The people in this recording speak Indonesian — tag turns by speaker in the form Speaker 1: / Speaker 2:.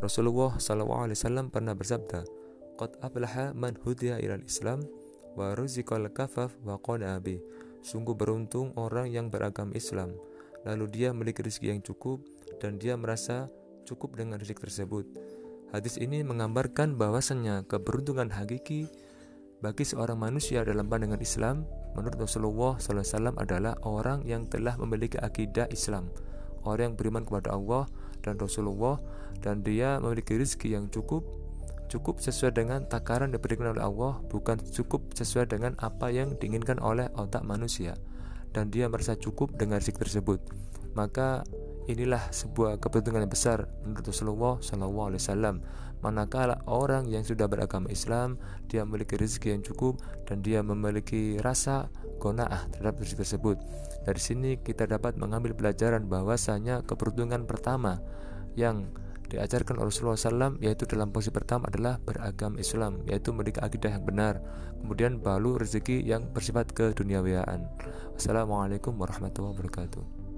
Speaker 1: Rasulullah SAW pernah bersabda, "Qad aflaha man hudiya ilal Islam wa ruziqal kafaf wa qana'a Sungguh beruntung orang yang beragama Islam, lalu dia memiliki rezeki yang cukup dan dia merasa cukup dengan rezeki tersebut. Hadis ini menggambarkan bahwasannya keberuntungan hakiki bagi seorang manusia dalam pandangan Islam menurut Rasulullah SAW adalah orang yang telah memiliki akidah Islam, orang yang beriman kepada Allah dan Rasulullah dan dia memiliki rezeki yang cukup cukup sesuai dengan takaran yang diberikan oleh Allah bukan cukup sesuai dengan apa yang diinginkan oleh otak manusia. Dan dia merasa cukup dengan rezeki tersebut. Maka inilah sebuah kepentingan yang besar menurut Rasulullah SAW manakala orang yang sudah beragama Islam dia memiliki rezeki yang cukup dan dia memiliki rasa gonaah terhadap rezeki tersebut. Dari sini kita dapat mengambil pelajaran bahwasanya keberuntungan pertama yang diajarkan oleh Rasulullah SAW yaitu dalam posisi pertama adalah beragam Islam yaitu memiliki akidah yang benar kemudian balu rezeki yang bersifat keduniawiaan Wassalamualaikum warahmatullahi wabarakatuh